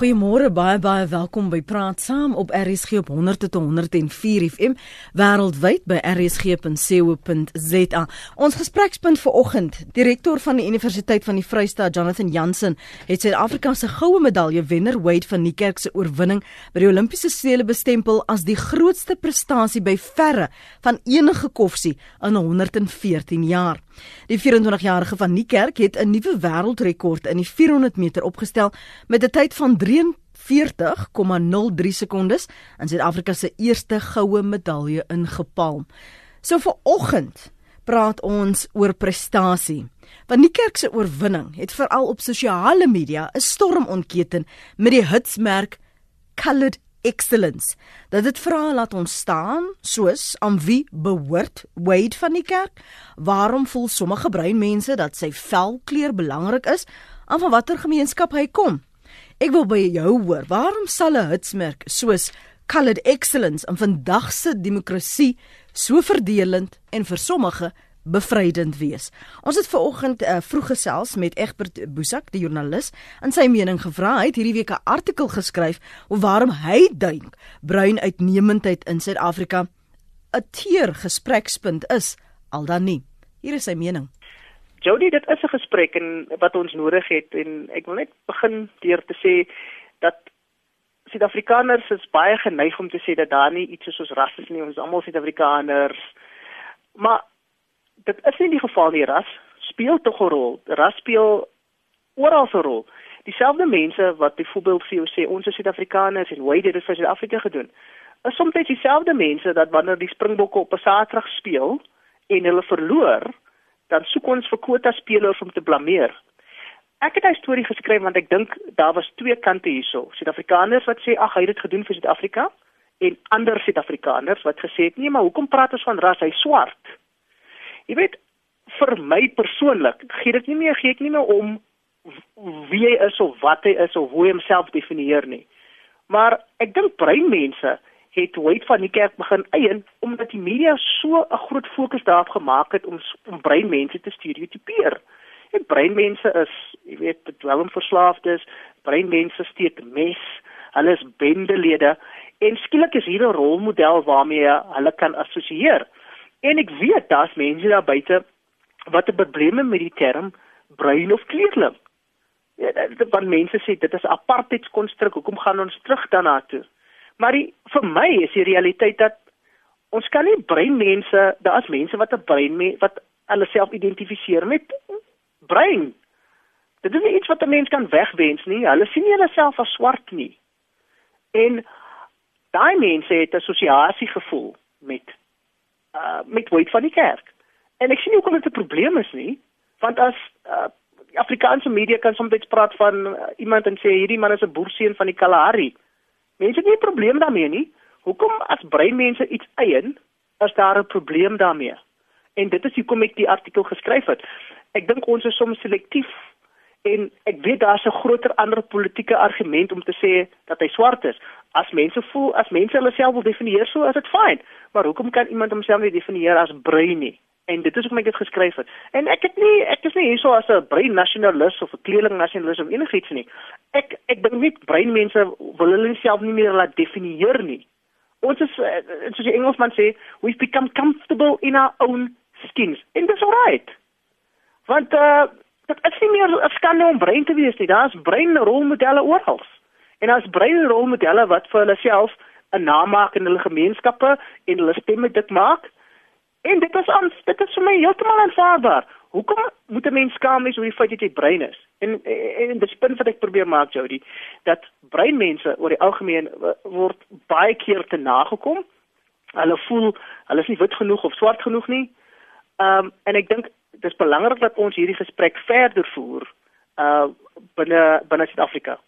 Goeiemôre, baie baie welkom by Praat Saam op RSG op 100 tot 104 FM wêreldwyd by rsg.co.za. Ons gesprekspunt vir oggend, direkteur van die Universiteit van die Vrystaat, Jonathan Jansen, het Suid-Afrika se goue medalje wenner Wade van Niekerk se oorwinning by die Olimpiese spele bestempel as die grootste prestasie by verre van enige koffsie in 114 jaar. Die 24-jarige van Niekerk het 'n nuwe wêreldrekord in die 400 meter opgestel met 'n tyd van 43,03 sekondes en Suid-Afrika se eerste goue medalje ingepalm. So vir oggend praat ons oor prestasie. Van Niekerk se oorwinning het veral op sosiale media 'n storm ontketen met die hitsmerk Colored excellence. Dat dit vra laat ons staan soos aan wie behoort Wade van die kerk? Waarom voel sommige breinmense dat sy velkleur belangrik is en van watter gemeenskap hy kom? Ek wil by jou hoor, waarom sal 'n hitsmerk soos colored excellence in vandag se demokrasie so verdelend en vir sommige bevrydend wees. Ons het ver oggend uh, vroeg gesels met Egbert Boesak, die joernalis, en sy mening gevra. Hy het hierdie week 'n artikel geskryf oor waarom hy dink bruin uitnemendheid in Suid-Afrika 'n teer gesprekspunt is, al dan nie. Hier is sy mening. Jody, dit is 'n gesprek en wat ons nodig het en ek wil net begin deur te sê dat Suid-Afrikaners is baie geneig om te sê dat daar nie iets soos ras is nie, ons is almal Suid-Afrikaners. Maar dit is nie die geval nie. Ras speel tog 'n rol. Ras speel oral 'n rol. Dieselfde mense wat byvoorbeeld vir jou sê ons is suid-afrikaners en hoe dit vir suid-afrika gedoen. Is soms dieselfde mense dat wanneer die springbokke op 'n saterdag speel en hulle verloor dan soek ons vir kwota spelers om te blameer. Ek het 'n storie geskryf want ek dink daar was twee kante hierso. Suid-afrikaners wat sê ag hy het dit gedoen vir suid-afrika en ander suid-afrikaners wat gesê het nee maar hoekom praat ons van ras? Hy swart Jy weet vir my persoonlik gee dit nie meer gee ek nie meer om wie hy is of wat hy is of hoe hy homself definieer nie. Maar ek dink breinmense het ooit van die kerk begin eien omdat die media so 'n groot fokus daarop gemaak het om om breinmense te stereotipeer. En breinmense is, jy weet, dwelmverslaafdes, breinmense steek mes, hulle is bendelede en skielik is hier 'n rolmodel waarmee hulle kan assosieer. En ek weet daar's mense daar buite wat 'n probleem met die term bruin of kleurling. Ja, want mense sê dit is 'n apartheidskonstruk. Hoekom gaan ons terug daarna toe? Maar die, vir my is die realiteit dat ons kan nie bruin mense, daar's mense wat 'n bruin me, wat hulle self identifiseer met bruin. Dit is nie iets wat 'n mens kan wegwens nie. Hulle sien nie hulle self as swart nie. En daai mense het 'n assosiasie gevoel met uh met wyd van die kerk. En ek sien nie hoekom dit 'n probleem is nie, want as uh Afrikaanse media kan soms praat van uh, iemand en sê hierdie man is 'n boerseun van die Kalahari. Mense het nie 'n probleem daarmee nie. Hoekom as breinmense iets eien, is daar 'n probleem daarmee? En dit is hoekom ek die artikel geskryf het. Ek dink ons is soms selektief en ek weet daar's 'n groter ander politieke argument om te sê dat hy swart is. As mense voel as mense hulle self wil definieer so, is dit fyn. Maar hoekom kan iemand homself nie definieer as bruin nie? En dit is hoekom ek dit geskryf het. En ek het nie ek is nie hierso as 'n bruin nasionalis of 'n kleurling nasionalis of enigiets nie. Ek ek dink nie bruin mense wil hulle self nie meer laat definieer nie. Ons is eh, soos die Engelsman sê, we've become comfortable in our own skins. En dit is alright. Want uh dit is nie meer 'n skande om brein te wees nie. Daar's brein rolmodelle oral. En daar's brein rolmodelle wat vir hulle self 'n naam maak in hulle gemeenskappe en hulle stemme dit maak. En dit is aan dit is vir my heeltemal aanvaarbaar. Hoekom moet 'n mens skaam wees oor die feit dat jy brein is? En en, en die punt wat ek probeer maak Jody, dat breinmense oor die algemeen word baie keer te nagekom. Hulle voel hulle is nie wit genoeg of swart genoeg nie. Ehm um, en ek dink dis belangrik dat ons hierdie gesprek verder voer uh binne binne Suid-Afrika.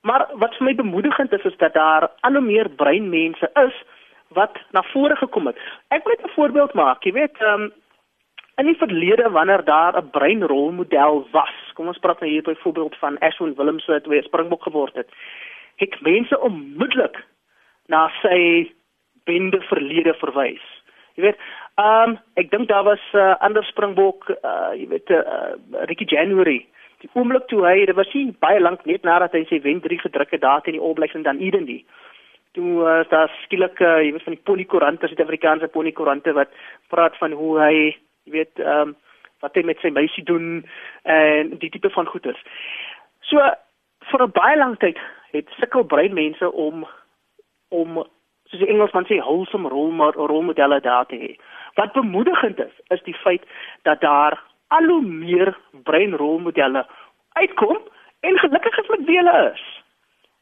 Maar wat vir my bemoedigend is is dat daar al hoe meer breinmense is wat na vore gekom het. Ek wil net 'n voorbeeld maak. Jy weet, ehm um, in die verlede wanneer daar 'n breinrolmodel was. Kom ons praat nou hier byvoorbeeld van Ashwin Willemse wat weer Springbok geword het. Het mense onmiddellik na sy bende verlede verwys. Jy weet, Ehm um, ek dink daar was 'n uh, ander springbok, uh, jy weet uh, Ricky January die oomblik toe hy dit was nie baie lank net nadat hy sy wen 3 gedruk het daar teen die All Blacks en dan Eden die toe uh, daar skielik uh, jy weet van die Ponykorante Suid-Afrikaanse Ponykorante wat praat van hoe hy jy weet ehm um, wat hy met sy meisie doen en die tipe van goeders. So vir 'n baie lang tyd het sukkel brein mense om om soos die Engelsman sê wholesome rolmodelle daar te hê. Wat bemoedigend is, is die feit dat daar al hoe meer breinrolmodelle uitkom en gelukkig is met wie hulle is.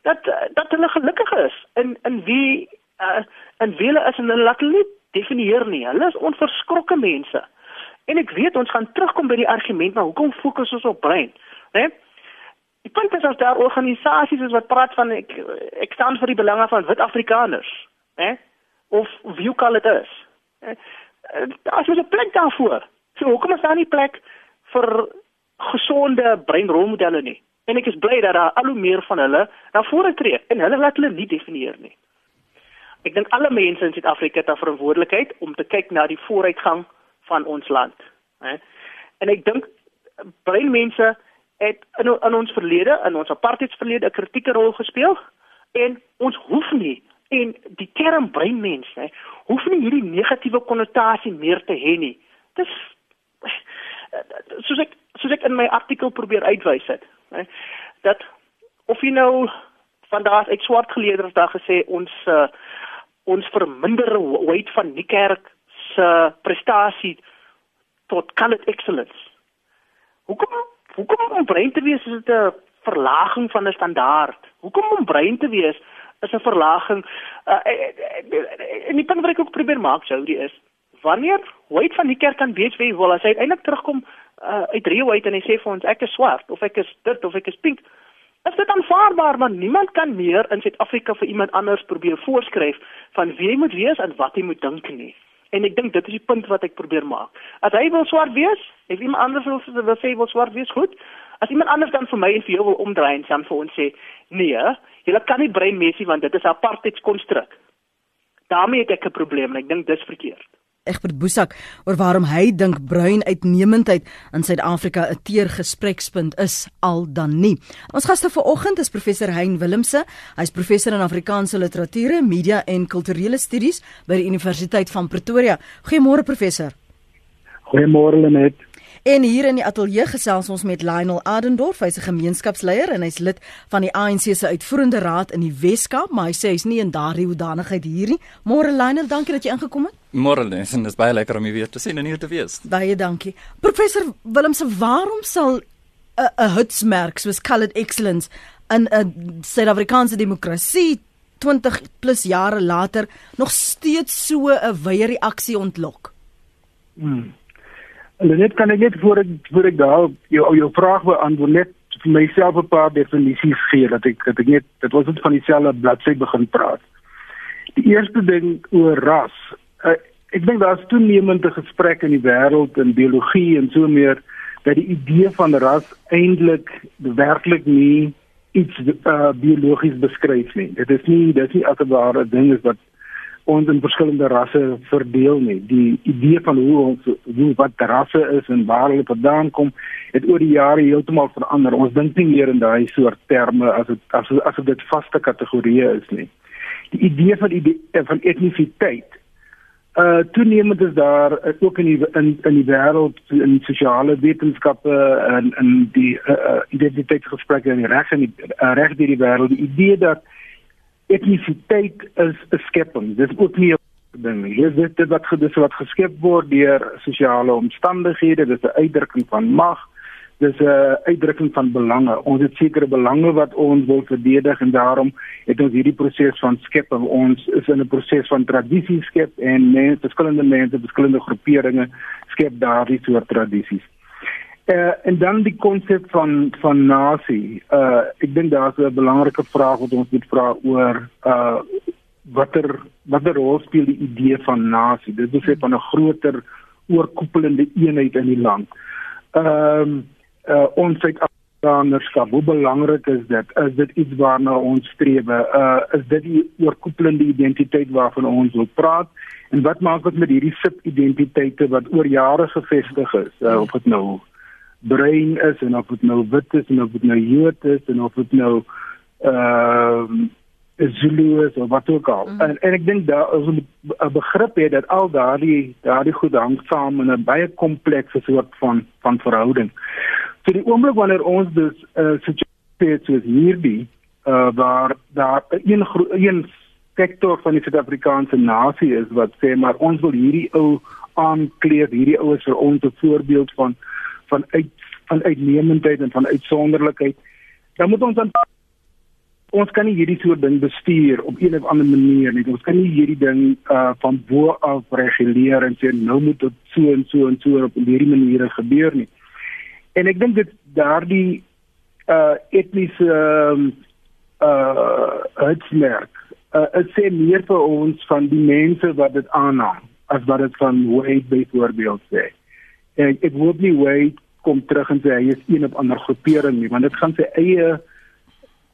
Dat dat hulle gelukkig is in in wie uh, in wie hulle is en hulle laat hulle definieer nie. Hulle is onverskrokke mense. En ek weet ons gaan terugkom by die argument maar hoekom fokus ons op brein? Né? Die punt is as daar organisasies is wat praat van ek ek staan vir die belange van wit Afrikaners, né? Of wie ook al dit is. Daar is 'n plek daarvoor. So hoekom is daar nie plek vir gesonde breinrolmodelle nie? En ek is bly dat daar al hoe meer van hulle na vore tree en hulle laat hulle nie definieer nie. Ek dink alle mense in Suid-Afrika het 'n verantwoordelikheid om te kyk na die vooruitgang van ons land, hè. En ek dink breinmense het in, in ons verlede, in ons apartheidsverlede 'n kritieke rol gespeel en ons hoef nie en die term breinmens, hè, hoef nie hierdie negatiewe konnotasie meer te hê nie. Dis soos ek soos ek in my artikel probeer uitwys het, hè, dat of jy nou vandag uit swart geleerders daar gesê ons uh, ons verminder weight van die kerk se prestasie tot colored excellence. Hoekom hoekom om brein te wees is dit 'n verlaging van 'n standaard? Hoekom om brein te wees is 'n verlaging. Uh, en die punt wat ek ook probeer maak sou die is wanneer White van die kerk kan weet wie wil as hy uiteindelik terugkom uh, uit Rio uit en hy sê vir ons ek is swart of ek is dit of ek is pink is dit aanvaarbaar want niemand kan meer in Suid-Afrika vir iemand anders probeer voorskryf van wie hy moet wees en wat hy moet dink nie. En ek dink dit is die punt wat ek probeer maak. As hy wil swart wees of iemand anders wil, wil sê wil swart wees goed. As iemand anders dan vir my en vir jou wil omdraai en dan vir ons sê nee jy kan nie brein mesie want dit is 'n apartheid konstruk daarmee het ek 'n probleem en ek dink dis verkeerd Egbert Boesak oor waarom hy dink bruin uitnemendheid in Suid-Afrika 'n teer gesprekspunt is al dan nie. Ons gaste vanoggend is professor Hein Willemse. Hy's professor in Afrikaanse literatuur, media en kulturele studies by die Universiteit van Pretoria. Goeiemôre professor. Goeiemôre Lenet. En hier in die ateljee gesels ons met Lionel Adendorf, hy's 'n gemeenskapsleier en hy's lid van die ANC se uitvoerende raad in die Weskaap, maar hy sê hy's nie in daardie hoedanigheid hier nie. Môre Lionel, dankie dat jy ingekom het. Môre, dit is baie lekker om u weer te sien en hier te wees. Baie dankie. Professor Willemse, waarom sal 'n 'n hitsmerk soos Colored Excellence in 'n Suid-Afrikaanse demokrasie 20 plus jare later nog steeds so 'n wye reaksie ontlok? Hmm. En net kan ek net voor ek voor ek daar jou jou vraag beantwoord net vir myself 'n paar definisies gee dat ek dat ek net dit was net van dieselfde bladsy begin praat. Die eerste ding oor ras. Uh, ek dink daar's toenemende gesprekke in die wêreld in biologie en so meer dat die idee van ras eintlik werklik nie iets uh, biologies beskryf nie. Dit is nie dit is nie asof 'n ding is wat ons in verskillende rasse verdeel nie. Die idee van hoe ons hoe wat rasse is en waar hulle vandaan kom, het oor die jare heeltemal verander. Ons dink nie meer in daai soort terme as dit as as dit vaste kategorieë is nie. Die idee van idee, van etnisiteit uh toenemend is daar uh, ook in die in in die wêreld in sosiale wetenskappe en in die uh, uh, identiteitsgesprekke in die reg en die uh, reg deur die wêreld die idee dat etnisiteit is 'n skepping. Dis ook nie 'n ding nie. Dis dit, dit wat gedus wat geskep word deur sosiale omstandighede, dis 'n uitdrukking van mag. Dis 'n uitdrukking van belange. Ons het sekere belange wat ons wil verdedig en daarom het ons hierdie proses van skepping. Ons is in 'n proses van tradisie skep en mense, verskillende mense, verskillende groeperinge skep daardie soort tradisies. Uh, en dan die konsep van van nasie. Uh ek dink daar's 'n belangrike vraag wat ons moet vra oor uh watter watter rol speel die idee van nasie? Dit is net van 'n groter oorkoepelende eenheid in die land. Ehm um, uh ons Suid-Afrikanerskap, hoe belangrik is dit? Is dit iets waarna ons streef? Uh is dit die oorkoepelende identiteit waarvan ons wil praat? En wat maak ons met hierdie sub-identiteite wat oor jare gevestig is? Uh, of dit nou bruin is en of dit nou wit is en of dit nou Jood is en of dit nou ehm uh, Zulu is of wat ook al. Mm. En en ek dink daar is 'n begrip hê dat al daardie daardie goed hang saam in 'n baie komplekse soort van van verhouding. So die oomblik wanneer ons dus 'n uh, situasie soos hierdie uh waar daar een een sektor van die Suid-Afrikaanse nasie is wat sê maar ons wil hierdie ou aankleed, hierdie oues vir ons 'n voorbeeld van van uit van uitnemendheid en van uitsonderlikheid. Dan moet ons dan ons kan nie hierdie soort ding bestuur op een of ander manier nie. Ons kan nie hierdie ding uh van bo af reguleer en sê nou moet dit so en so en so op hierdie maniere gebeur nie. En ek dink dit daardie uh etniese um, uh uitsmerk uh dit sê meer vir ons van die mense wat dit aanhang as wat dit van Wade byvoorbeeld sê. En ek word nie Wade kom terug en sê hy is een of ander groepering nie, want dit gaan sy eie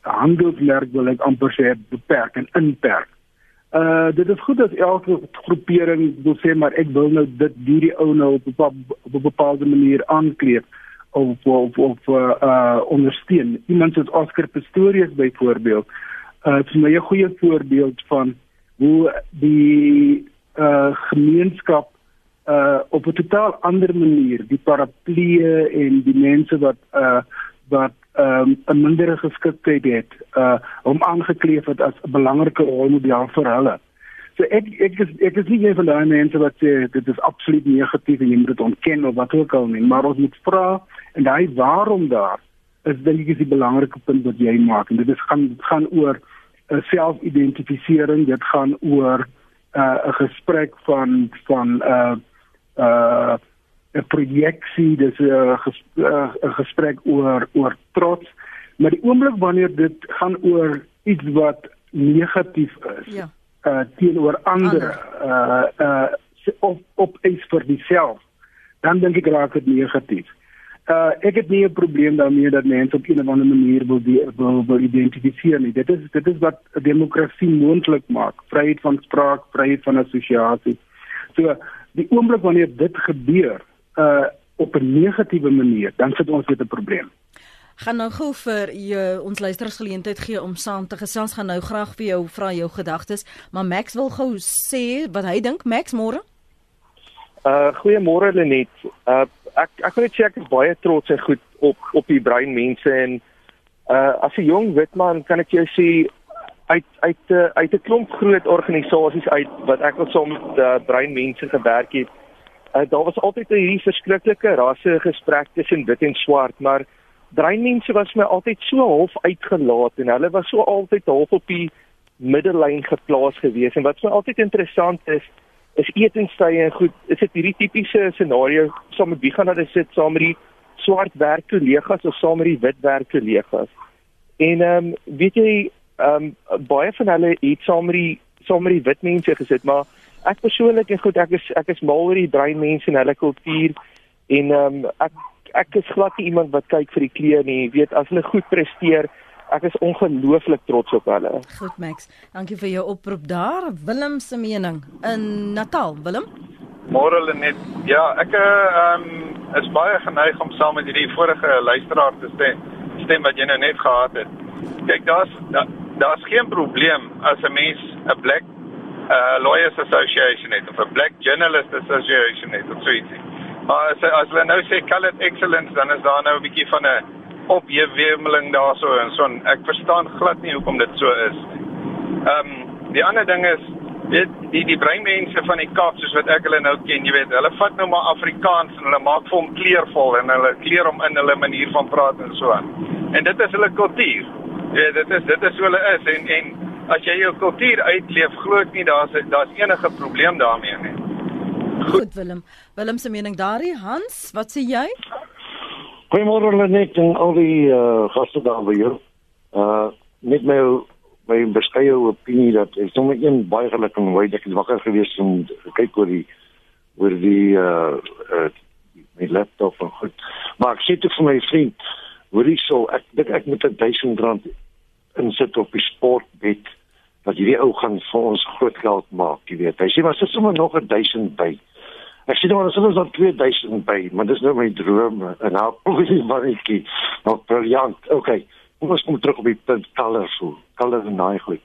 handelsmerk wil ek amper sê beperk en inperk. Uh dit is goed as elke groepering wil sê maar ek wil nou dit hierdie ou nou op 'n op 'n bepaalde manier aankleed of of of uh, uh ondersteun. Iemand soos Oscar Pistorius byvoorbeeld, uh is my 'n goeie voorbeeld van hoe die uh gemeenskap uh op 'n totaal ander manier die parapluie en die mense wat uh wat um, 'n mindere geskiktheid het uh om aangekleef het as 'n belangrike rolmodel vir hulle. So ek ek is ek is nie een van daai mense wat sê dit is absoluut negatief en jy moet dit ontken of wat ook al nie, maar ons moet vra en daai waarom daar is dink ek is die belangrike punt wat jy maak en dit is gaan gaan oor 'n uh, selfidentifisering, dit gaan oor uh, 'n uh, gesprek van van uh uh 'n projeksie, dis 'n ges, uh, gesprek oor oor trots, maar die oomblik wanneer dit gaan oor iets wat negatief is. Ja. Uh teenoor ander uh uh op op iets vir diself, dan dink ek raak dit negatief. Uh ek het nie 'n probleem daarmee dat mense op 'n of ander manier wil die, wil, wil identifiseer nie. Dit is dit is wat demokrasie moontlik maak, vryheid van spraak, vryheid van assosiasie. So die oomblik wanneer dit gebeur, uh op 'n negatiewe manier, dan sit ons met 'n probleem. Gaan nou gou vir jou ons luisteraars geleentheid gee om saam te gesels. Gaan nou graag vir jou vra jou gedagtes, maar Max wil gou sê wat hy dink. Max, môre? Uh goeiemôre Lenet. Uh ek ek wil net sê ek is baie trots en goed op op die brein mense en uh as 'n jong wit man kan ek jou sê uit uit uh, uit 'n klomp groot organisasies uit wat ek al saam met uh, brein mense gewerk het. Uh, daar was altyd 'n hierdie verskriklike rasse gesprek tussen wit en swart, maar dreinmense was my altyd so half uitgelaat en hulle was so altyd half op die middellyn geplaas gewees. En wat vir my altyd interessant is is etenstye en goed is dit hierdie tipiese scenario saam met wie gaan hulle sit saam met die swart werkkollegas of saam met die wit werkkollegas? En ehm um, weet jy ehm um, baie van hulle het saam met die saam met die wit mense gesit maar ek persoonlik en goed ek is ek is mal oor die brein mense en hulle kultuur en ehm um, ek ek is glad nie iemand wat kyk vir die kleure nie. Jy weet as hulle goed presteer ek is ongelooflik trots op hulle. Goed Max. Dankie vir jou oproep daar. Willem se mening in Natal. Willem? Môre net ja ek ehm um, is baie geneig om saam met hierdie vorige luisteraar te stem stem wat jy nou net gehad het. Kyk daar's daar's geen probleem as 'n mens 'n black uh, lawyers association het of 'n black journalist association het of so ietsie. Maar as as hulle nou sê colored excellence dan is daar nou 'n bietjie van 'n opwemeling daarso en so ek verstaan glad nie hoekom dit so is. Ehm um, die ander ding is weet die die breinmense van die Kaap soos wat ek hulle nou ken, jy weet, hulle vat nou maar Afrikaans en hulle maak vir hom kleurvol en hulle kleur hom in hulle manier van praat en so aan. En dit is hulle kultuur. Ja, dit is dit is hoe hulle is en en as jy jou kultuur uitleef, glo ek nie daar's daar's enige probleem daarmee nie. Goed, Goed Willem. Willem se mening daarin, Hans, wat sê jy? Goeiemôre Lenet en al die uh, gaste daar by jou. Uh net my my beskeie opinie dat ek sommer een baie gelukkig en baie ek het wakker gewees om kyk oor die oor die uh, uh my laptop en goed. Maar ek sê dit vir my vriend, hoorie so ek dink ek moet 1000 rand insit op die sportbed dat hierdie ou gaan vir ons groot geld maak, jy weet. Hy sê maar sit sommer nog 'n 1000 by. Ek sê nou as ons dan 2000 by, maar dis nou my droom en nou wat ek kies. Nou briljant. Okay. Kom ons kom terug op die punt colorful. Color en daai goed.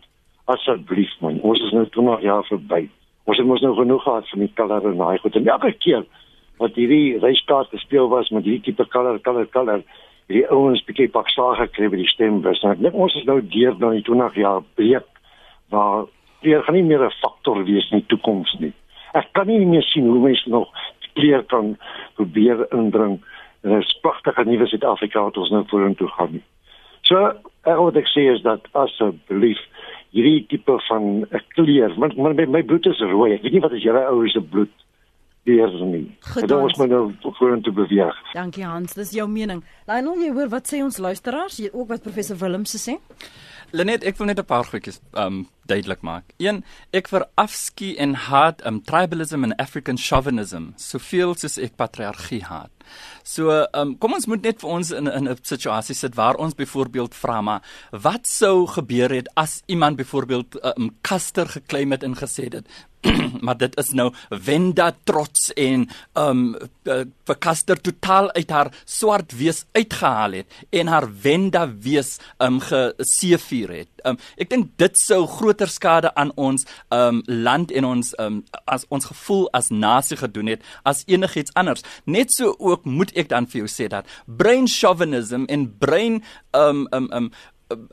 Asseblief man, ons is nou 20 jaar verby. Ons het mos nou genoeg gehad van die en daai goed. En elke keer wat hierdie reiskaart gespeel was met hierdie tipe color, color, color, die ouens bietjie pak slaag gekry by die stembus. En ek dink ons is nou deur dan die 20 jaar breek waar weer gaan nie meer 'n faktor wees in die toekoms nie. Ek kan nie meer sien hoe mense nog kleur kan probeer indring in 'n pragtige nuwe Suid-Afrika wat ons nou vorentoe gaan nie. So, ek wat ek sê is dat asseblief hierdie tipe van 'n kleur, want my, my, bloed is rooi. Ek weet nie wat is julle ouers se bloed weer nie. Dit ons moet nou vorentoe beweeg. Dankie Hans, dis jou mening. Lionel, jy hoor wat sê ons luisteraars? Jy ook wat professor Willems sê? Lenet, ek wil net 'n paar goedjies um duidelik maak. Een, ek verafskie en haat um tribalism en African chauvinism, soveel soos ek patriargie haat. So, um kom ons moet net vir ons in 'n situasie sit waar ons byvoorbeeld vra maar wat sou gebeur het as iemand byvoorbeeld um Kaster geklaim het en gesê dit maar dit is nou Wenda trots en um vir Kaster totaal uit haar swart wees uitgehaal het en haar Wenda wees um geseefuur het. Um ek dink dit sou groter skade aan ons um land en ons um as ons gevoel as nasie gedoen het as enigiets anders. Net so ook moet ek dan vir jou sê dat brain chauvinism en brain um um um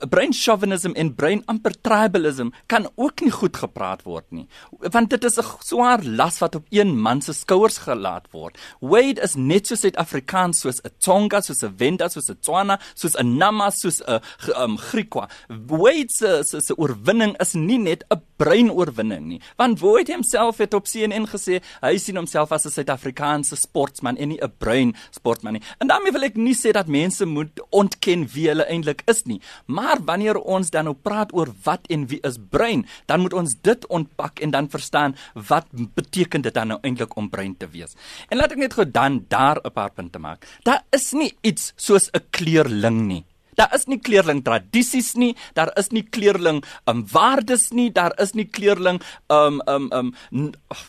brain chauvinism en brain amper tribalism kan ook nie goed gepraat word nie want dit is 'n swaar las wat op een man se skouers gelaat word. Wade is net so Suid-Afrikaans soos 'n Tsonga soos 'n Venda soos 'n Tswana soos 'n Nama soos 'n um, Griekwa. Wade se se se oorwinning is nie net 'n brein oorwinning nie want Wade homself het op CNN gesê hy sien homself as 'n Suid-Afrikaanse sportman en nie 'n brein sportman nie. En daarmee wil ek nie sê dat mense moet ontken wie hulle eintlik is nie Maar wanneer ons dan nou praat oor wat en wie is brein, dan moet ons dit ontpak en dan verstaan wat beteken dit dan nou eintlik om brein te wees. En laat ek net gou dan daar 'n paar punte maak. Daar is nie iets soos 'n kleurling nie. Daar is nie kleurling tradisies nie, daar is nie kleurling um waardes nie, daar is nie kleurling um um um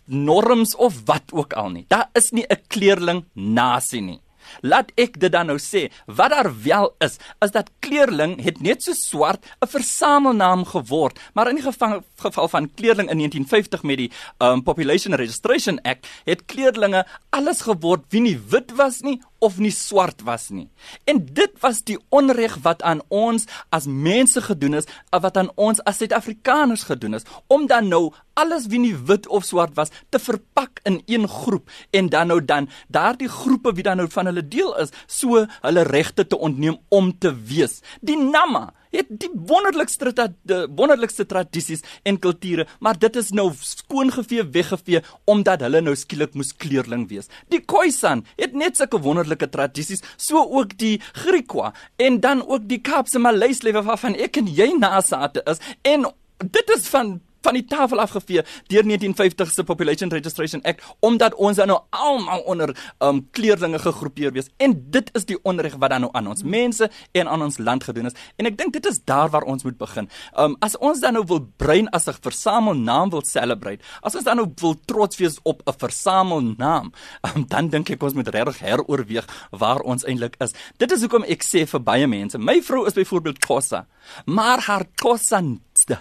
norms of wat ook al nie. Daar is nie 'n kleurling nasie nie. Laat ek dit dan nou sê, wat daar wel is, is dat kleurling het net so swart 'n versamelnaam geword, maar in die geval, geval van kleurling in 1950 met die um, Population Registration Act het kleurlinge alles geword wie nie wit was nie of nie swart was nie. En dit was die onreg wat aan ons as mense gedoen is, wat aan ons as Suid-Afrikaners gedoen is, om dan nou alles wie nie wit of swart was te verpak in een groep en dan nou dan daardie groepe wie dan nou van hulle deel is, so hulle regte te ontneem om te wees. Die Nama het die wonderlikste die wonderlikste tradisies en kulture, maar dit is nou skoongevee weggevee omdat hulle nou skielik moes kleurling wees. Die Khoisan het net sulke wonderlike tradisies, so ook die Griekwa en dan ook die Kaapse Maleislewe waarvan ek en jy nasate is en dit is van van die tafel afgevee deur 1950 se Population Registration Act omdat ons nou almal onder um kleurlinge gegroepeer wees en dit is die onreg wat dan nou aan ons mense en aan ons land gedoen is en ek dink dit is daar waar ons moet begin. Um as ons dan nou wil brein as 'n versamelnaam wil celebrate, as ons dan nou wil trots wees op 'n versamelnaam, um, dan dink ek ons moet regtig heroorweeg waar ons eintlik is. Dit is hoekom ek sê vir baie mense, my vrou is byvoorbeeld Xhosa, maar haar Xhosa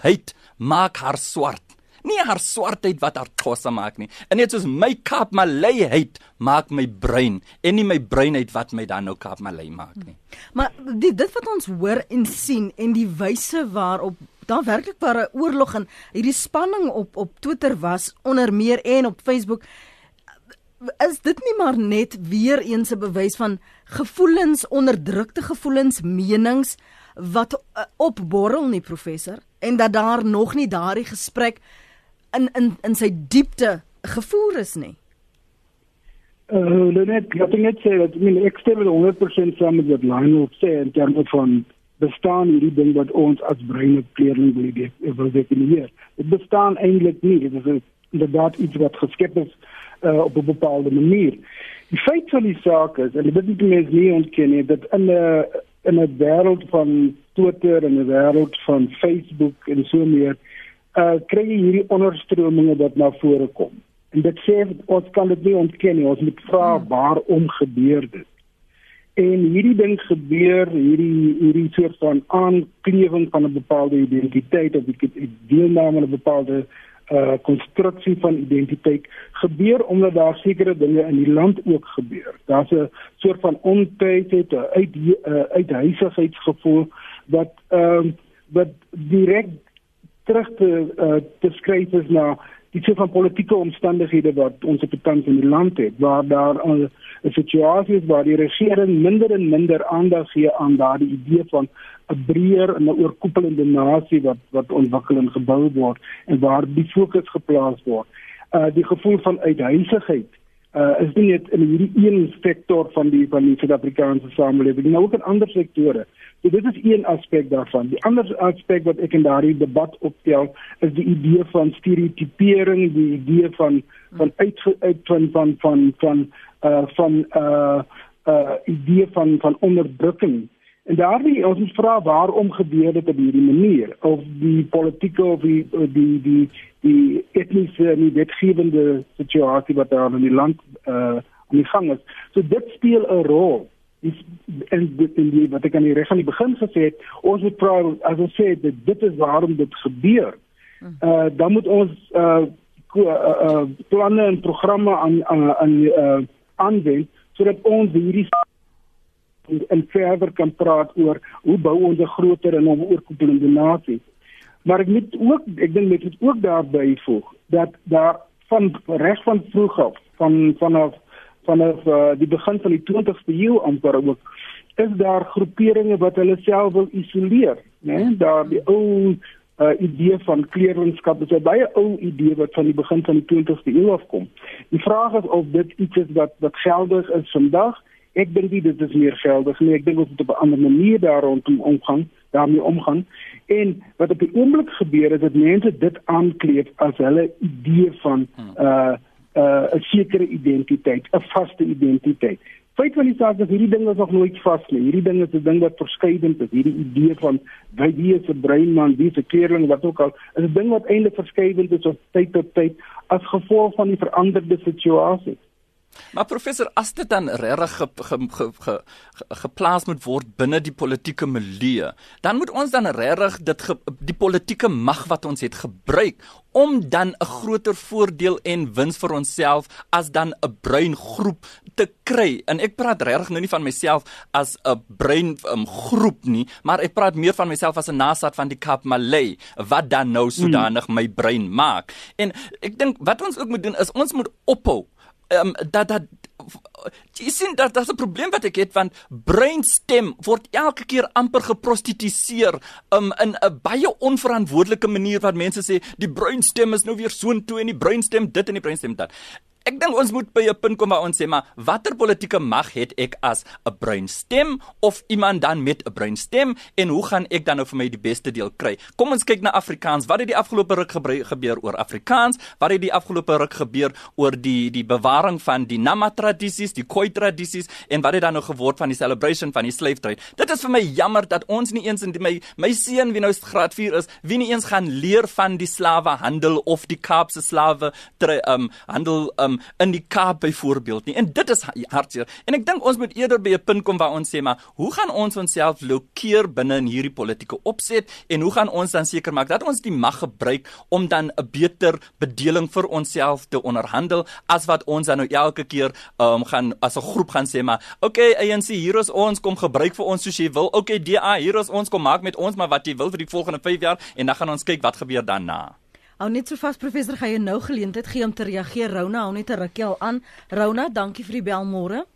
heid maak haar swart. Nie haar swartheid wat haar Xhosa maak nie. En net soos my Kaap Malayheid maak my bruin en nie my bruinheid wat my dan nou Kaap Malay maak nie. Maar die, dit wat ons hoor en sien en die wyse waarop daar werklik ware oorlog en hierdie spanning op op Twitter was onder meer en op Facebook is dit nie maar net weer eens 'n bewys van gevoelens onderdrukte gevoelens menings wat uh, opborrel nie professor en dat daar nog nie daardie gesprek in in in sy diepte gevoer is nie. Uh, net, ek dink net sê dat ek meen ek stem met 100% saam met Lionel sê in terme van bestaan hierdie ding wat ons as brein op kleerling wil definieer. Dit bestaan eintlik nie. Dit is inderdaad iets wat geskep is uh, op 'n bepaalde manier. Die feit van die saak is en dit moet mense nie ontken nie dat in 'n uh, in 'n wêreld van Twitter en 'n wêreld van Facebook en so meer, uh kry jy hierdie onderstrominge wat na vore kom. En dit sê ons kan dit nie ontken nie. Ons moet vra hmm. waarom gebeur dit? En hierdie ding gebeur, hierdie hierdie soort van aanklewing van 'n bepaalde identiteit of die deelname aan 'n bepaalde uh konstruksie van identiteit gebeur omdat daar sekere dinge in die land ook gebeur. Daar's 'n soort van ontydheid, 'n uit uh, uithuisigheidsgevoel wat ehm uh, wat direk terug te uh, te skryf is na die soort van politieke omstandighede wat ons op tans in die land het waar daar 'n situasie is waar die regering minder en minder aandag gee aan daardie idee van 'n breër en 'n oorkoepelende nasie wat wat ontwikkel en gebou word en waar die fokus geplaas word. Uh die gevoel van uithuisigheid uh is nie net in hierdie een sektor van die van die Suid-Afrikaanse samelewing, maar ook in ander sektore. So dit is een aspek daarvan. Die ander aspek wat ek in daardie debat optel, is die idee van stereotipering, die idee van van uit uit van van van van uh van uh uh idee van van onderdrukking En daardie ons moet vra waarom gebeur dit op hierdie manier of die politieke of die die die die etniese en die wetgewende situasie wat daar in die land uh aan die gang is. So dit speel 'n rol. Dis en dit in die wat ek aan die reg aan die begin gesê het, ons moet vra as ons sê dit dit is waarom dit gebeur. Uh dan moet ons uh, uh, uh planne en programme aan aan uh aanwend sodat ons hierdie en verder kan praat oor hoe bou ons 'n groter en 'n oorkoepelende nasie. Maar ek moet ook ek dink dit moet ook daarby voeg dat daar van reg van vroeg af van vanaf vanaf uh, die begin van die 20ste eeu amper ook is daar groeperinge wat hulle self wil isoleer, né? Daar die ou uh, idee van kleerlingskap is 'n baie ou idee wat van die begin van die 20ste eeu afkom. Die vraag is of dit iets is wat wat geldig is vandag Ek dink nie dit is meer geldig nie. Ek dink ons moet op 'n ander manier daaroor omgaan, daarmee omgaan. En wat op die oomblik gebeur is dat mense dit aankleef as hulle idee van hmm. uh uh 'n sekere identiteit, 'n vaste identiteit. Feit van die saak is hierdie ding is nog nooit vas nie. Hierdie ding is 'n ding wat verskeidend is. Hierdie idee van wie is 'n breinman, wie is 'n kleerling, wat ook al, is 'n ding wat eintlik verskeidend is op tyd tot tyd as gevolg van die veranderde situasie. Maar professor, as dit dan regtig ge, ge, ge, ge, geplaas moet word binne die politieke milieu, dan moet ons dan regtig dit ge, die politieke mag wat ons het gebruik om dan 'n groter voordeel en wins vir onsself as dan 'n bruin groep te kry. En ek praat regtig nou nie van myself as 'n bruin um, groep nie, maar ek praat meer van myself as 'n nasaat van die Kaap Malay wat dan nou hmm. sodanig my brein maak. En ek dink wat ons ook moet doen is ons moet ophou um, dat dat jy sien dat daar's 'n probleem wat ek het want breinstem word elke keer amper geprostitueer um, in 'n baie onverantwoordelike manier wat mense sê die breinstem is nou weer soontoe en die breinstem dit en die breinstem dat Ek dink ons moet by 'n punt kom waar ons sê maar watter politieke mag het ek as 'n bruin stem of iemand dan met 'n bruin stem en hoe gaan ek dan nou vir my die beste deel kry? Kom ons kyk na Afrikaans. Wat het die afgelope ruk gebeur oor Afrikaans? Wat het die afgelope ruk gebeur oor die die bewaring van die Nama tradisies, die Khoi tradisies en wat het dan nou geword van die celebration van die slave trade? Dit is vir my jammer dat ons nie eens in die, my my seun wie nou graad 4 is, wie nie eens gaan leer van die slawehandel of die Kaapse slawe um handel um in die Kaap byvoorbeeld nie. En dit is hartseer. En ek dink ons moet eerder by 'n punt kom waar ons sê maar, hoe gaan ons onsself lokeer binne in hierdie politieke opset en hoe gaan ons dan seker maak dat ons die mag gebruik om dan 'n beter bedeling vir onsself te onderhandel as wat ons dan nou elke keer um, gaan as 'n groep gaan sê maar, okay ANC hier is ons kom gebruik vir ons soos jy wil. Okay DA hier is ons kom maak met ons maar wat jy wil vir die volgende 5 jaar en dan gaan ons kyk wat gebeur daarna. Hou net so vas professor, gaan jy nou geleentheid gee om te reageer. Rona, hou net 'n rukkie al aan. Rona, dankie vir die bel môre.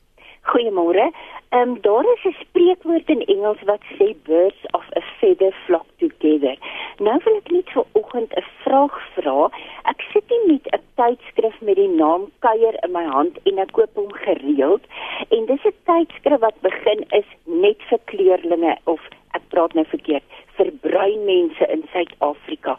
Goeiemôre. Ehm um, daar is 'n spreekwoord in Engels wat sê birds of a feather flock together. Nou wil ek net vir oggend 'n vraag vra. Ek sit nie met 'n tydskrif met die naam Kuier in my hand en ek koop hom gereeld en dis 'n tydskrif wat begin is net vir kleurlinge of ek praat nou verkeerd vir bruin mense in Suid-Afrika.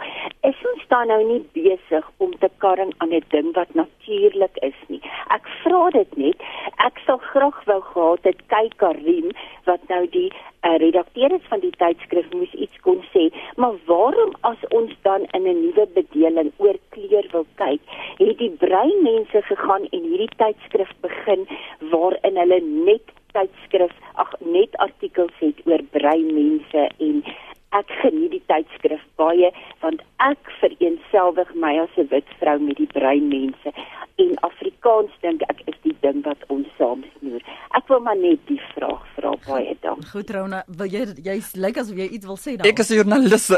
Is ons dan nou nie besig om te karring aan 'n ding wat natuurlik is nie? Ek vra dit net. Ek sal graag wou gehad het kyk Karim wat nou die uh, redakteur is van die tydskrif moes iets kon sê. Maar waarom as ons dan in 'n nuwe bedeling oor kleur wil kyk, het die breinmense gegaan en hierdie tydskrif begin waarin hulle net tydskrif, ag net artikels het oor breinmense en ek geniet die tydskrif baie want ek vereenselwig my as 'n wit vrou met die bruin mense en Afrikaans dink ek is die ding wat ons wil maar net die vraag vra baie dankie. Goed Rona, wil jy jy's lyk asof jy iets wil sê daar? Ek is 'n joernalis,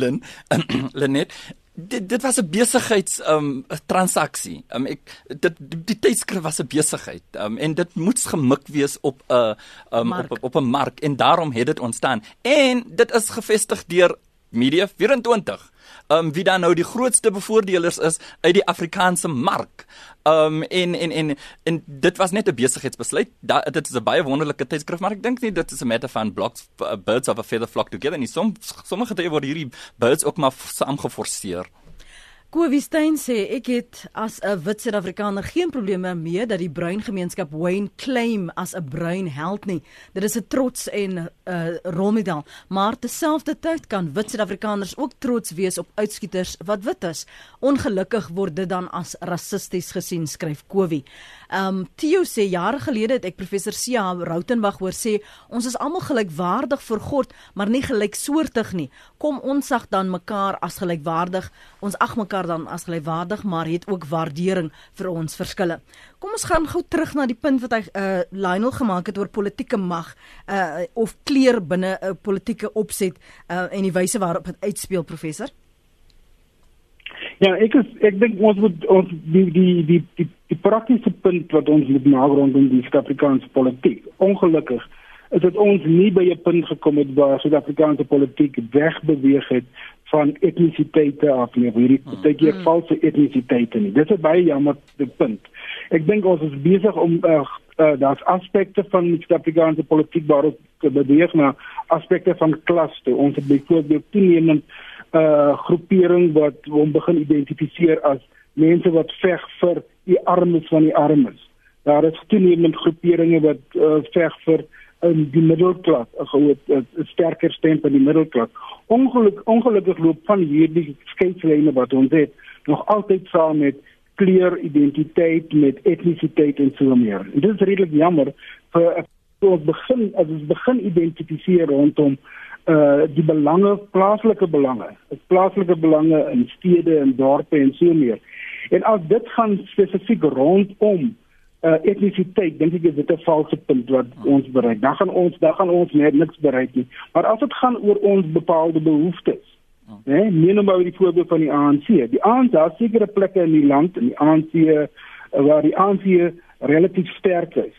Lin. Lenet dit dit was 'n besigheids um transaksie. Um ek dit die, die tydskrif was 'n besigheid. Um en dit moes gemik wees op 'n um mark. op op 'n mark en daarom het dit ontstaan. En dit is gevestig deur Media 24 um wie dan nou die grootste bevoordelers is uit die Afrikaanse mark. Um en en en en dit was net 'n besigheidsbesluit. Da, dit is 'n baie wonderlike tydskrif, maar ek dink nie dit is 'n matter van blocks uh, birds of a feather flock together nie. Som sommige tye word hierdie birds ook maar saamgeforseer. Kowie Stein sê ek het as 'n wit Suid-Afrikaner geen probleme mee dat die bruin gemeenskap Wayne claim as 'n bruin held nie. Dit is 'n trots en 'n uh, rolmodel, maar terselfdertyd kan wit Suid-Afrikaners ook trots wees op uitskieters wat wit is. Ongelukkig word dit dan as rassisties gesien, skryf Kowie. Um Theo sê jare gelede het ek professor Sia Rautenbach hoor sê ons is almal gelykwaardig voor God, maar nie gelyksoortig nie. Kom ons sag dan mekaar as gelykwaardig. Ons ag mekaar dan as gelykwaardig, maar het ook waardering vir ons verskille. Kom ons gaan gou terug na die punt wat hy uh Lionel gemaak het oor politieke mag uh of kleur binne 'n uh, politieke opset uh en die wyse waarop dit uitspeel professor. Ja, ek is, ek dink ons moet ons die die die die, die praktiese punt wat ons moet maak rondom die Suid-Afrikaanse politiek. Ongelukkig is dit ons nie by 'n punt gekom het waar Suid-Afrikaanse politiek wegbeweeg het van etnisiteite af nie, hierdie hmm. baie keer valse etnisiteite nie. Dit is baie jammer die punt. Ek dink ons is besig om uh, uh, daar's aspekte van die Suid-Afrikaanse politiek waarop beweeg na aspekte van klas toe. Ons het byvoorbeeld toenemend uh groepering wat hom begin identifiseer as mense wat veg vir die armes van die armes. Daar is toenemend groeperinge wat uh, veg vir in die middelklas, 'n groot sterker stem van die middelklas. Ongeluk ongelukkig loop van hierdie skeidslyne wat ons het nog altyd saam met kleur, identiteit, met etnisiteit en so meer. En dit is redelik jammer vir ons begin as ons begin identifiseer rondom uh die belange plaaslike belange is plaaslike belange in stede en dorpe en so meer. En as dit gaan spesifiek rondom uh etnisiteit dink ek is dit 'n valse punt wat ons bereik. Dan gaan ons dan gaan ons net niks bereik nie. Maar as dit gaan oor ons bepaalde behoeftes hè nee, neem nou die voorbeeld van die ANC die ANC daar sekere plekke in die land in die ANC uh, waar die ANC relatief sterk is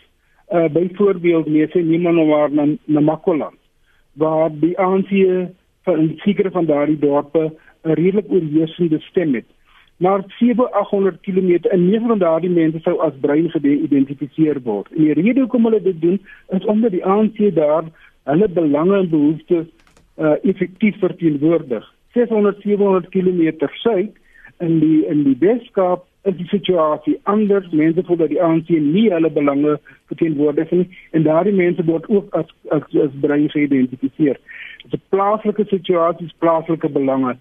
uh byvoorbeeld sê niemand nou waar na Namakoland waar die ANC van sekere van daardie dorpe 'n redelik oorheersende stem het. Maar 7800 km en nege van daardie mense sou as bruin geïdentifiseer word. En die rede hoekom hulle dit doen is omdat die ANC daar hulle belange en behoeftes uh, effektief verteenwoordig. 600 700 km suid in die in die Weskaap is die situasie anders. Mense voel dat die ANC nie hulle belange verteenwoordig nie en daardie mense word ook as as, as brein geïdentifiseer. Dit is 'n plaaslike situasie, plaaslike belange.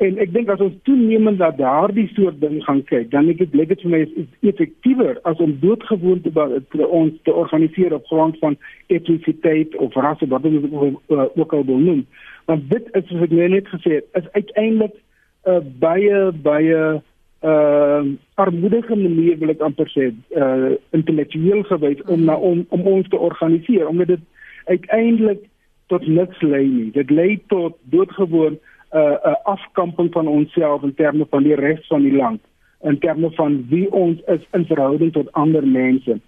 En ek dink as ons toenemend na daardie soort ding gaan kyk, dan ek dit dit vir my is effektiewer as om doodgewoon te, te ons te organiseer op grond van etnisiteit of ras wat ons uh, ook al wil noem. Want dit is soos ek net gesê het, is uiteindelik 'n uh, baie baie uh armoedige manier wil ek amper sê uh intellektueel gewys om na om om ons te organiseer omdat dit uiteindelik tot niks lei nie. Dit lei tot doodgewoon 'n uh, 'n uh, afkamping van onsself in terme van die res van die land, in terme van wie ons is in verhouding tot ander mense.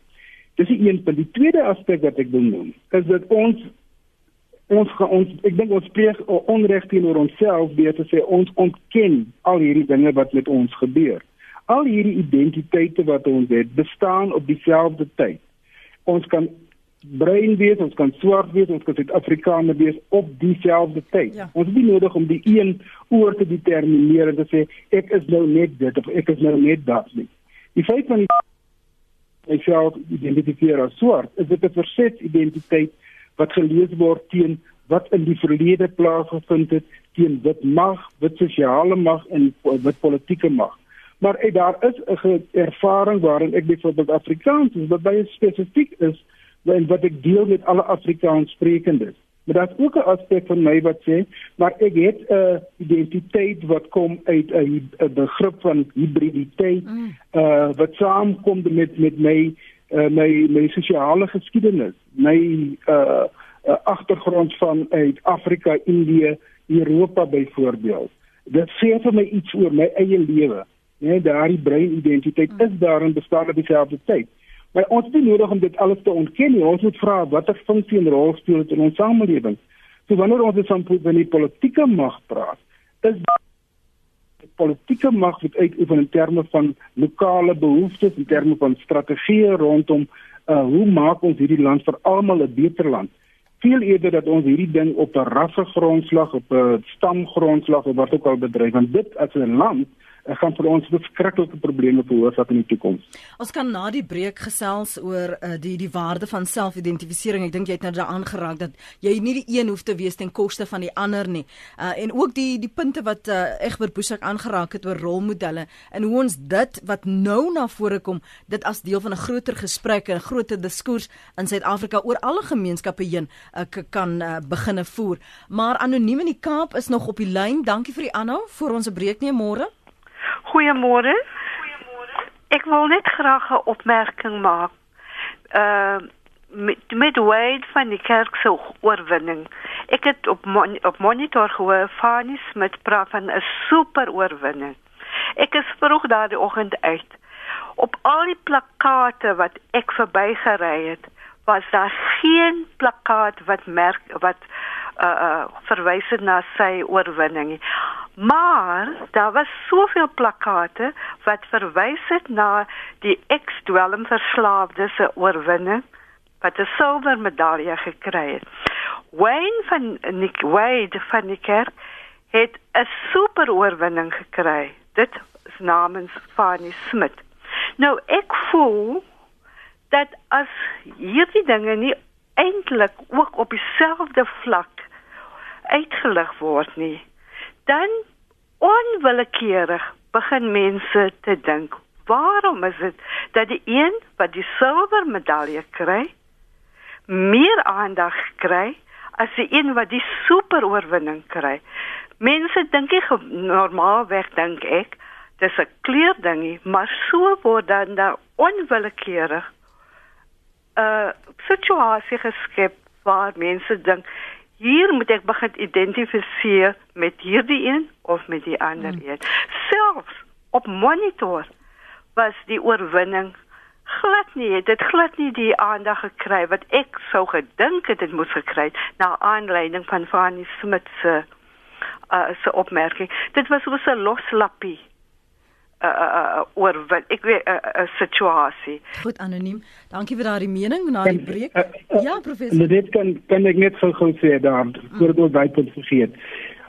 Dis die een punt. Die tweede aspek wat ek wil noem, is dat ons ons ons ek dink ons spreek onreg teenoor onsself deur te sê ons ontken al hierdie dinge wat met ons gebeur. Al hierdie identiteite wat ons het, bestaan op dieselfde tyd. Ons kan bruin wees, ons kan swart wees, ons kan Suid-Afrikaner wees op dieselfde tyd. Ja. Ons het nie nodig om die een oor te determineer en te sê ek is nou net dit of ek is nou net dat nie. Die feit van die ek self identifiseer as swart, is dit 'n verset identiteit wat gelees word teen wat in die verlede plaasgevind het teen wit mag, wit sosiale mag en wit politieke mag. Maar hey, daar is 'n ervaring waarin ek byvoorbeeld Afrikaans is wat baie spesifiek is en wat ek deel met alle Afrikaans sprekendes. Maar daar's ook 'n aspek van my wat sê, maar ek het 'n uh, identiteit wat kom uit 'n uh, begrip van hibriditeit, mm. uh wat saamkom met met my uh, my my sosiale geskiedenis, my uh, uh agtergrond van uit Afrika, Indië, Europa byvoorbeeld. Dit sê vir my iets oor my eie lewe. Nee, daardie breinidentiteit mm. is daarin bestaan op dieselfde tyd. Maar ons het nie nodig om dit alles te ontken nie. Ons moet vra watter funksie en rol speel dit in ons samelewing. So wanneer ons van van die politieke mag praat, is die politieke mag wat uitoefen in terme van lokale behoeftes, in terme van strategieë rondom uh hoe maak ons hierdie land vir almal 'n beter land? Veel eerder dat ons hierdie ding op 'n rassegrondslag, op 'n stamgrondslag of wat ook al bedryf, want dit as 'n land gaan vir ons beskrikkelike probleme veroorsaak in die toekoms. Ons kan na die breek gesels oor uh, die die waarde van selfidentifisering. Ek dink jy het nou daaraan geraak dat jy nie die een hoef te wees ten koste van die ander nie. Uh, en ook die die punte wat uh, Egbert Boesak aangeraak het oor rolmodelle en hoe ons dit wat nou na vore kom, dit as deel van 'n groter gesprek en 'n groter diskurs in Suid-Afrika oor alle gemeenskappe heen uh, kan uh, beginne voer. Maar anoniem in die Kaap is nog op die lyn. Dankie vir die aanhou. Voor ons 'n breek nie môre. Goeiemôre. Goeiemôre. Ek wil net graag 'n opmerking maak. Uh met met Wade van die kerk se oorwinning. Ek het op mon op monitor gehoor Fanny Smith praat van 'n super oorwinning. Ek is vroeg daardie oggend uit. Op al die plakkate wat ek verbygery het, was daar geen plakkaat wat merk wat uh, uh verwys na sy oorwinning. Maar daar was soveel plakkate wat verwys het na die ex-dwelmverslaafde se oorwinning wat 'n silwer medalje gekry het. Wayne van Nick Wade van die kerk het 'n super oorwinning gekry. Dit is namens Fanny Smith. Nou ek voel dat as hierdie dinge nie eintlik ook op dieselfde vlak uitgelig word nie dan onwillekeurig begin mense te dink, waarom is dit dat die een wat die silwer medalje kry, meer aandag kry as die een wat die super oorwinning kry? Mense dink nie normaalweg dink ek dis 'n kleer dingie, maar so word dan daar onwillekeurig 'n uh, situasie geskep waar mense dink hier moet ek begin identifiseer met hierdie een of met die ander hmm. een. Selfs op monitor was die oorwinning glad nie, dit glad nie die aandag gekry wat ek sou gedink het dit moes gekry na aanleiding van Fanny Smith se uh, se opmerking. Dit was so 'n loslappie uh, uh, oor wat ek weet 'n uh, uh, situasie. Goed anoniem. Dankie vir daardie mening na die breek. Uh, uh, ja, professor. Uh, dit kan kan ek net gou sê daar voordat ons baie punt vergeet.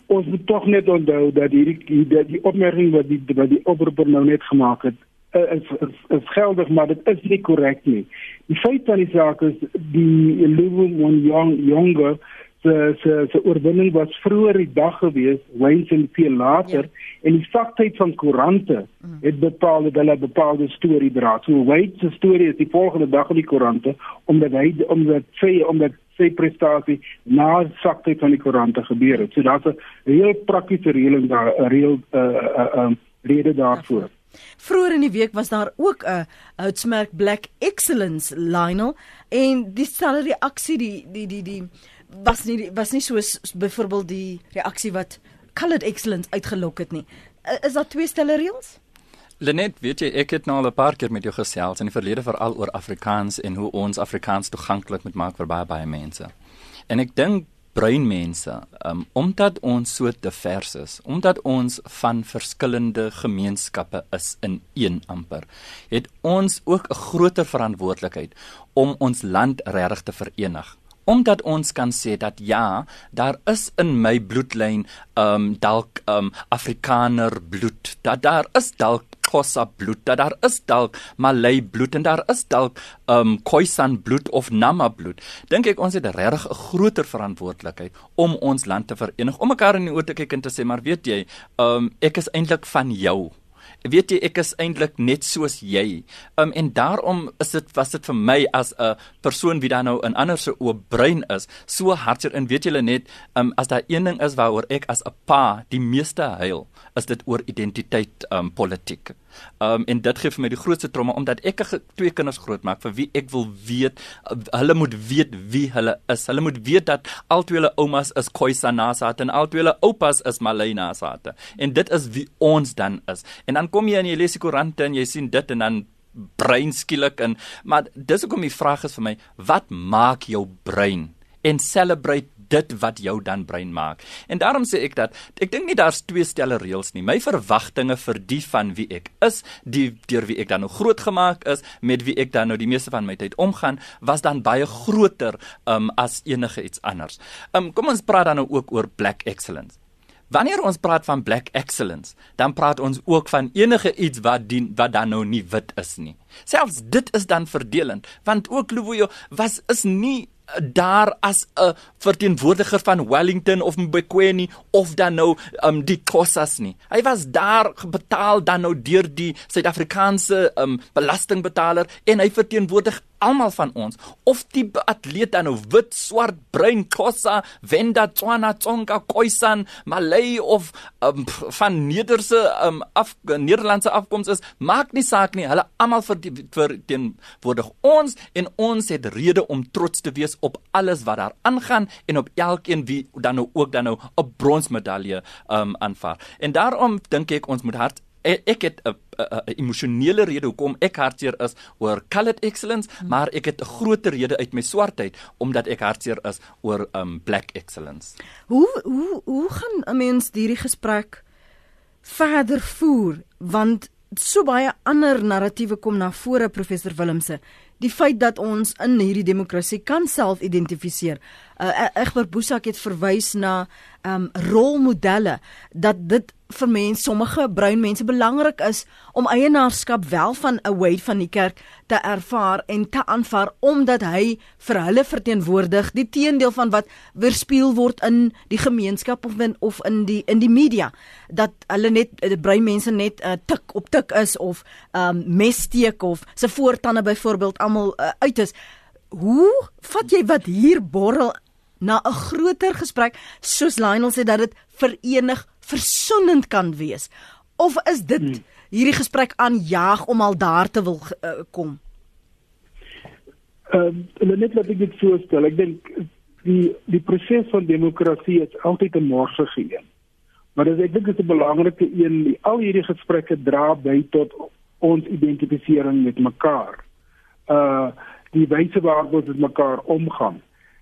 Ons moet tog net onthou dat hierdie die, die opmerking wat die wat die oproeper nou net gemaak het is, is, is geldig maar dit is nie korrek nie. Die feit van die saak is die Louis Young younger se se se oorwinning was vroeër die dag gewees, Wayne se veel later ja. en die faktheid van koerante mm. het bepaal dat hulle 'n bepaalde storie dra. So Wayne se storie is die volgende dag in die koerante omdat hy omdat sy omdat sy prestasie na faktheid van die koerante gebeur het. So daar's 'n heel praktiese reëling daar, 'n reël 'n uh, uh, uh, rede daarvoor. Vroeger in die week was daar ook 'n uitsmerk Black Excellence Lionel en die stelle reaksie die die die, die was nie was nie soos byvoorbeeld die reaksie wat Colored Excellence uitgelok het nie. Is daar twee stelle reëls? Lenet, weet jy, ek het nou al 'n paar keer met jou gesels in die verlede veral oor Afrikaans en hoe ons Afrikaans toeganklik moet maak vir baie baie mense. En ek dink bruin mense, um, omdat ons so divers is, omdat ons van verskillende gemeenskappe is in een amper, het ons ook 'n groter verantwoordelikheid om ons land regtig te verenig omdat ons kan sê dat ja, daar is in my bloedlyn um dalk um Afrikaner bloed. Dat daar is dalk Xhosa bloed, dat daar is dalk Malay bloed en daar is dalk um Khoisan bloed of Nama bloed. Dink ek ons het regtig 'n groter verantwoordelikheid om ons land te verenig, om mekaar in die oë te kyk en te sê maar weet jy, um ek is eintlik van jou weet jy ek is eintlik net soos jy. Um en daarom is dit was dit vir my as 'n persoon wie dan nou in ander se oop brein is, so hartseer en weet julle net um as daar een ding is waaroor ek as 'n pa die meeste huil, is dit oor identiteit um politiek. Um en dit gee vir my die grootste tromme omdat ek twee kinders grootmaak vir wie ek wil weet hulle moet weet wie hulle is. Hulle moet weet dat albei hulle oumas is Khoisa Nasat en albei hulle oupas is Malay Nasat. En dit is wie ons dan is. En dan kom jy in jy lees die koerante en jy sien dit en dan brein skielik en maar dis hoekom die vraag is vir my wat maak jou brein en celebrate dit wat jou dan brein maak. En daarom sê ek dat ek dink nie daar's twee stelle reëls nie. My verwagtinge vir die van wie ek is, die deur wie ek dan nou grootgemaak is, met wie ek dan nou die meeste van my tyd omgaan, was dan baie groter um as enige iets anders. Um kom ons praat dan nou ook oor black excellence. Wanneer ons praat van black excellence, dan praat ons ook van enige iets wat dien wat dan nou nie wit is nie. Selfs dit is dan verdelend, want ook Luvuyo was is nie daar as 'n verteenwoordiger van Wellington of Mbekweni of dan nou um die Khoisas nie. Hy was daar betaal dan nou deur die Suid-Afrikaanse um belastingbetaler en hy verteenwoordig almal van ons of die atleet dan nou wit, swart, bruin, Xhosa, Venda, Tswana, Tsonga, Khoisan, Malay of um, van Nederse um, af Nederlandse afkoms is, maak nie saak nie. Hulle almal verteenwoordig ons en ons het rede om trots te wees op alles wat daar aangaan en op elkeen wie dan nou ook dan nou 'n bronsmedalje um aanvaar. En daarom dink ek ons moet hard ek het 'n 'n emosionele rede hoekom ek hartseer is oor colored excellence, hmm. maar ek het 'n groter rede uit my swartheid omdat ek hartseer is oor um black excellence. Hoe hoe hoe gaan 'n mens hierdie gesprek verder voer want so baie ander narratiewe kom na vore professor Willemse die feit dat ons in hierdie demokrasie kan self identifiseer. Uh, Egbert Boesak het verwys na um rolmodelle dat dit vir mense sommige bruin mense belangrik is om eienaarskap wel van 'n Wade van die kerk te ervaar en te aanvaar omdat hy vir hulle verteenwoordig die teendeel van wat weerspieël word in die gemeenskap of in of in die in die media. Dat hulle net bruin mense net uh, tik op tik is of um messteek of se voortande byvoorbeeld almal uh, uit is. Hoe vat jy wat hier borrel na 'n groter gesprek soos Lionel sê dat dit verenig versoenend kan wees. Of is dit hmm. hierdie gesprek aanjaag om al daar te wil uh, kom? Ehm uh, net wat ek dit voorstel. Ek dink die die proses van demokrasie is altyd 'n morsige een. Maar dis ek dink dit is 'n belangrike een. Die, al hierdie gesprekke dra by tot ons identifisering met mekaar. Uh die wyse waarop ons met mekaar omgaan.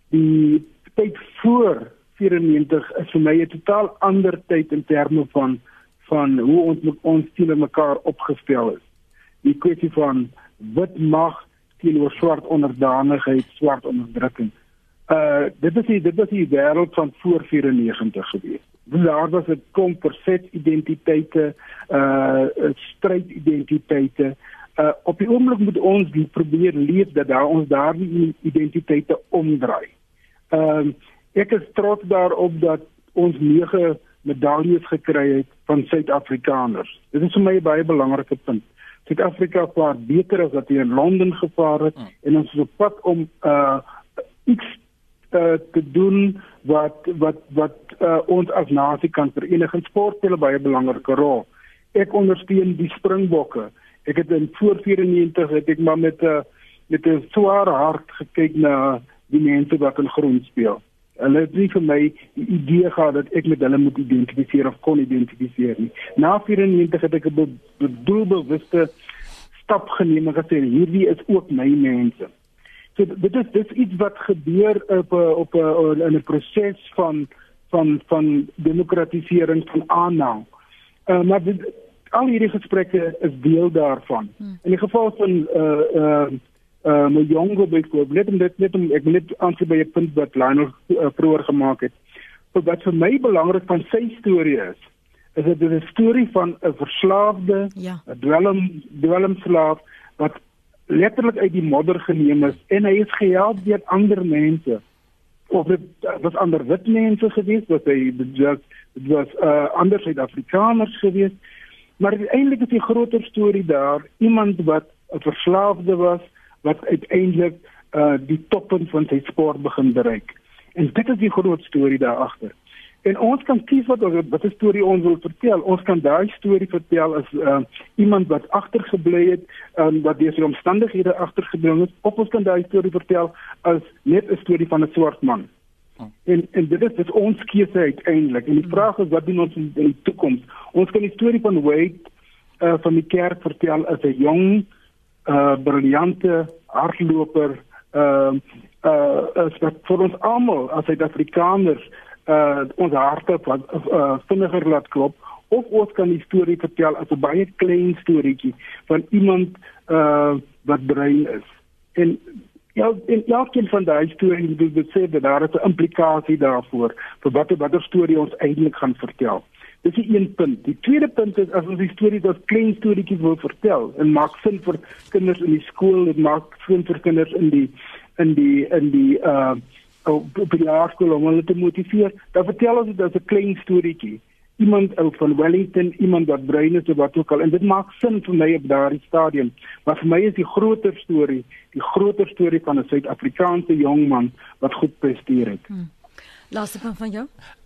Die tyd voor 94 is vir my 'n totaal ander tyd in terme van van hoe ons met ons teenoor mekaar opgestel is. Die kwessie van wit mag teenoor swart onderdanigheid, swart onderdrukking. Uh dit is die, dit was die wêreld van voor 94 gewees. Daar was 'n klomp verset identiteite, uh stryd identiteite. Uh op die oomblik moet ons probeer leef dat daar ons daardie identiteite omdraai. Ehm uh, ek is trots daarop dat ons 9 medaljes gekry het van Suid-Afrikaners. Dit is vir my 'n baie belangrike punt. Suid-Afrika vaar beter as wat hy in Londen gevaar het hmm. en ons is op pad om uh iets uh, te doen wat wat wat uh, ons as nasie kan verenig. Sport speel 'n baie belangrike rol. Ek ondersteun die Springbokke. Ek het in voor 94 het ek maar met 'n uh, met 'n swaar hart gekyk na die mense wat in grond speel. Hulle het nie vir my die idee gehad dat ek met hulle moet identifiseer of kon identifiseer nie. Na 94 het ek 'n doelbewuste stap geneem en gesê hierdie is ook my mense. So dit is dit is iets wat gebeur op op, op in 'n proses van van van demokratisering van aanhang. Uh, maar dit, al hierdie gesprekke is deel daarvan. Hmm. In die geval van uh uh uh my jonge byvoorbeeld net om dit net om ek net aansien by 'n punt wat Lionel uh, vroeër gemaak het. So wat vir my belangrik van sy storie is, is dit 'n storie van 'n verslaafde, 'n Ja. dwelm dwelmslaaf wat letterlik uit die modder geneem is en hy is gehelp deur ander mense. Of dit was ander wit mense gewees, wat hy was dit was uh, ander Suid-Afrikaners gewees. Maar eintlik is die groter storie daar iemand wat 'n verslaafde was wat uiteindelik uh, die toppunt van sy sport begin bereik. En dit is die groot storie daar agter. En ons kan kies wat ons wat 'n storie ons wil vertel. Ons kan daai storie vertel as uh, iemand wat agtergebly het, um, wat deur sy omstandighede agtergebring is, of ons kan daai storie vertel as net 'n storie van 'n swart man. En en dit is, dit is ons keuse uiteindelik. En die vraag is wat doen ons in, in die toekoms? Ons kan die storie van Wade uh, van die kerk vertel as 'n jong uh briljante hardloper uh uh wat vir ons almal as Suid-Afrikaners uh ons harte wat uh, vinniger laat klop of ons kan die storie vertel as 'n baie klein storieetjie van iemand uh wat brein is. En ja, en elkeen van daai stories wil dit sê dat daar 'n implikasie daarvoor vir watter watter storie ons eintlik gaan vertel. Dis die een punt. Die tweede punt is as ons die storie as klein storieetjies wil vertel en maak sin vir kinders in die skool, dit maak sin vir kinders in die in die in die uh op op die laerskool om hulle te motiveer. Dan vertel ons dit as 'n klein storieetjie. Iemand ou van Wellington, iemand wat brein is of wat ook al en dit maak sin vir my op daardie stadium. Maar vir my is die groter storie, die groter storie van 'n Suid-Afrikaanse jong man wat goed presteer het. Hmm. Laaste punt van jou?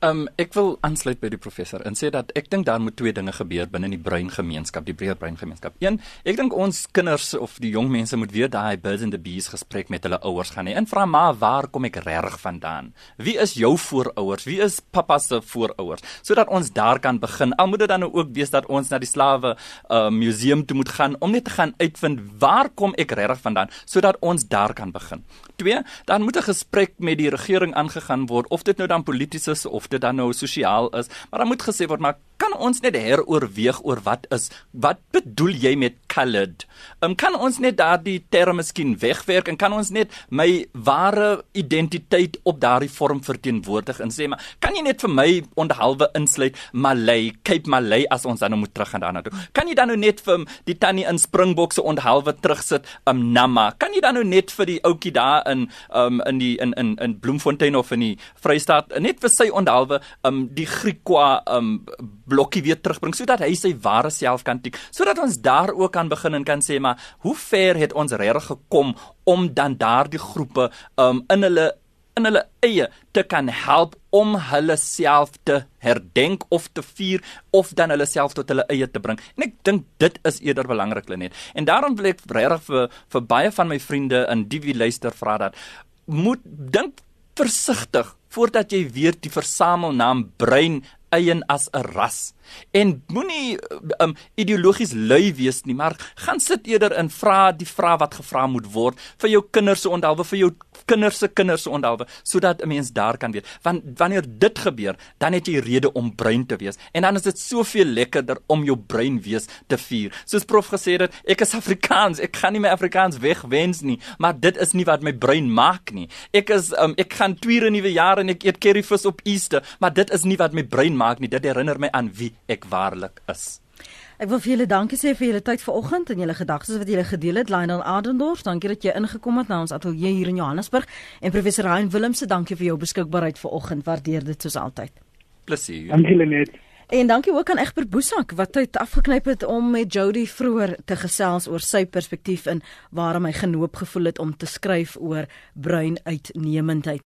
Ehm um, ek wil aansluit by die professor en sê dat ek dink daar moet twee dinge gebeur binne die breingemeenskap, die breër breingemeenskap. Een, ek dink ons kinders of die jong mense moet weer daai birds and the bees gesprek met hulle ouers gaan hê. En vra maar waar kom ek reg vandaan? Wie is jou voorouers? Wie is pappa se voorouers? Sodat ons daar kan begin. Al moet dit dan nou ook wees dat ons na die slawe uh, museum toe moet gaan om net te gaan uitvind waar kom ek reg vandaan sodat ons daar kan begin. Twee, dan moet 'n gesprek met die regering aangegaan word of dit nou dan polities is of dit dan nou sosiaal is, maar dan moet gesê word maar kan ons net heroorweeg oor wat is wat bedoel jy met colored? Um, kan ons net daardie term miskien wegwerk en kan ons net my ware identiteit op daardie vorm verteenwoordig en sê maar kan jy net vir my onderhalwe insluit Malay, Cape Malay as ons dan nou moet teruggaan daarna toe. Kan jy dan nou net vir die tannie in Springbok se onderhalwe terugsit um Nama? Kan jy dan nou net vir die ouetjie daar in um in die in in in Bloemfontein of in die Vrystaat net vir sy onderhalwe um die Griekwa um blokkie weer terugbring sodat hy sy ware self kan tik sodat ons daar ook kan begin en kan sê maar hoe ver het ons reg gekom om dan daardie groepe um in hulle in hulle eie te kan help om hulle self te herdenk of te vier of dan hulle self tot hulle eie te bring. En ek dink dit is eerder belangrik Lenet. En daarom wil ek regtig vir vir baie van my vriende in die wie luister vra dat moet dink versigtig voordat jy weer die versamelnaam brein eien as 'n ras. En moenie um, ideologies lui wees nie, maar gaan sit eerder en vra die vrae wat gevra moet word vir jou kinders se onthaalwe, vir jou kinders se kinders se onthaalwe, sodat 'n mens daar kan weet. Want wanneer dit gebeur, dan het jy rede om brein te wees. En dan is dit soveel lekkerder om jou brein wees te vier. Soos prof gesê het, ek is Afrikaans, ek gaan nie my Afrikaans wegwens nie, maar dit is nie wat my brein maak nie. Ek is um, ek gaan tweede nuwe jaar en ek eet curryvis op Easter, maar dit is nie wat my brein maak nie. Dit herinner my aan wie ek waarlik is. Ek wil vir julle dankie sê vir julle tyd vanoggend en julle gedagtes wat julle gedeel het. Lionel Adendorf, dankie dat jy ingekom het na ons ateljee hier in Johannesburg en professor Hein Willemse, dankie vir jou beskikbaarheid vanoggend. Waardeer dit soos altyd. Plesier. Dankie Lenet. En dankie ook aan Egbert Boesak wat tyd afgeknyp het om met Jody vroeër te gesels oor sy perspektief en waarom hy genoop gevoel het om te skryf oor bruin uitnemendheid.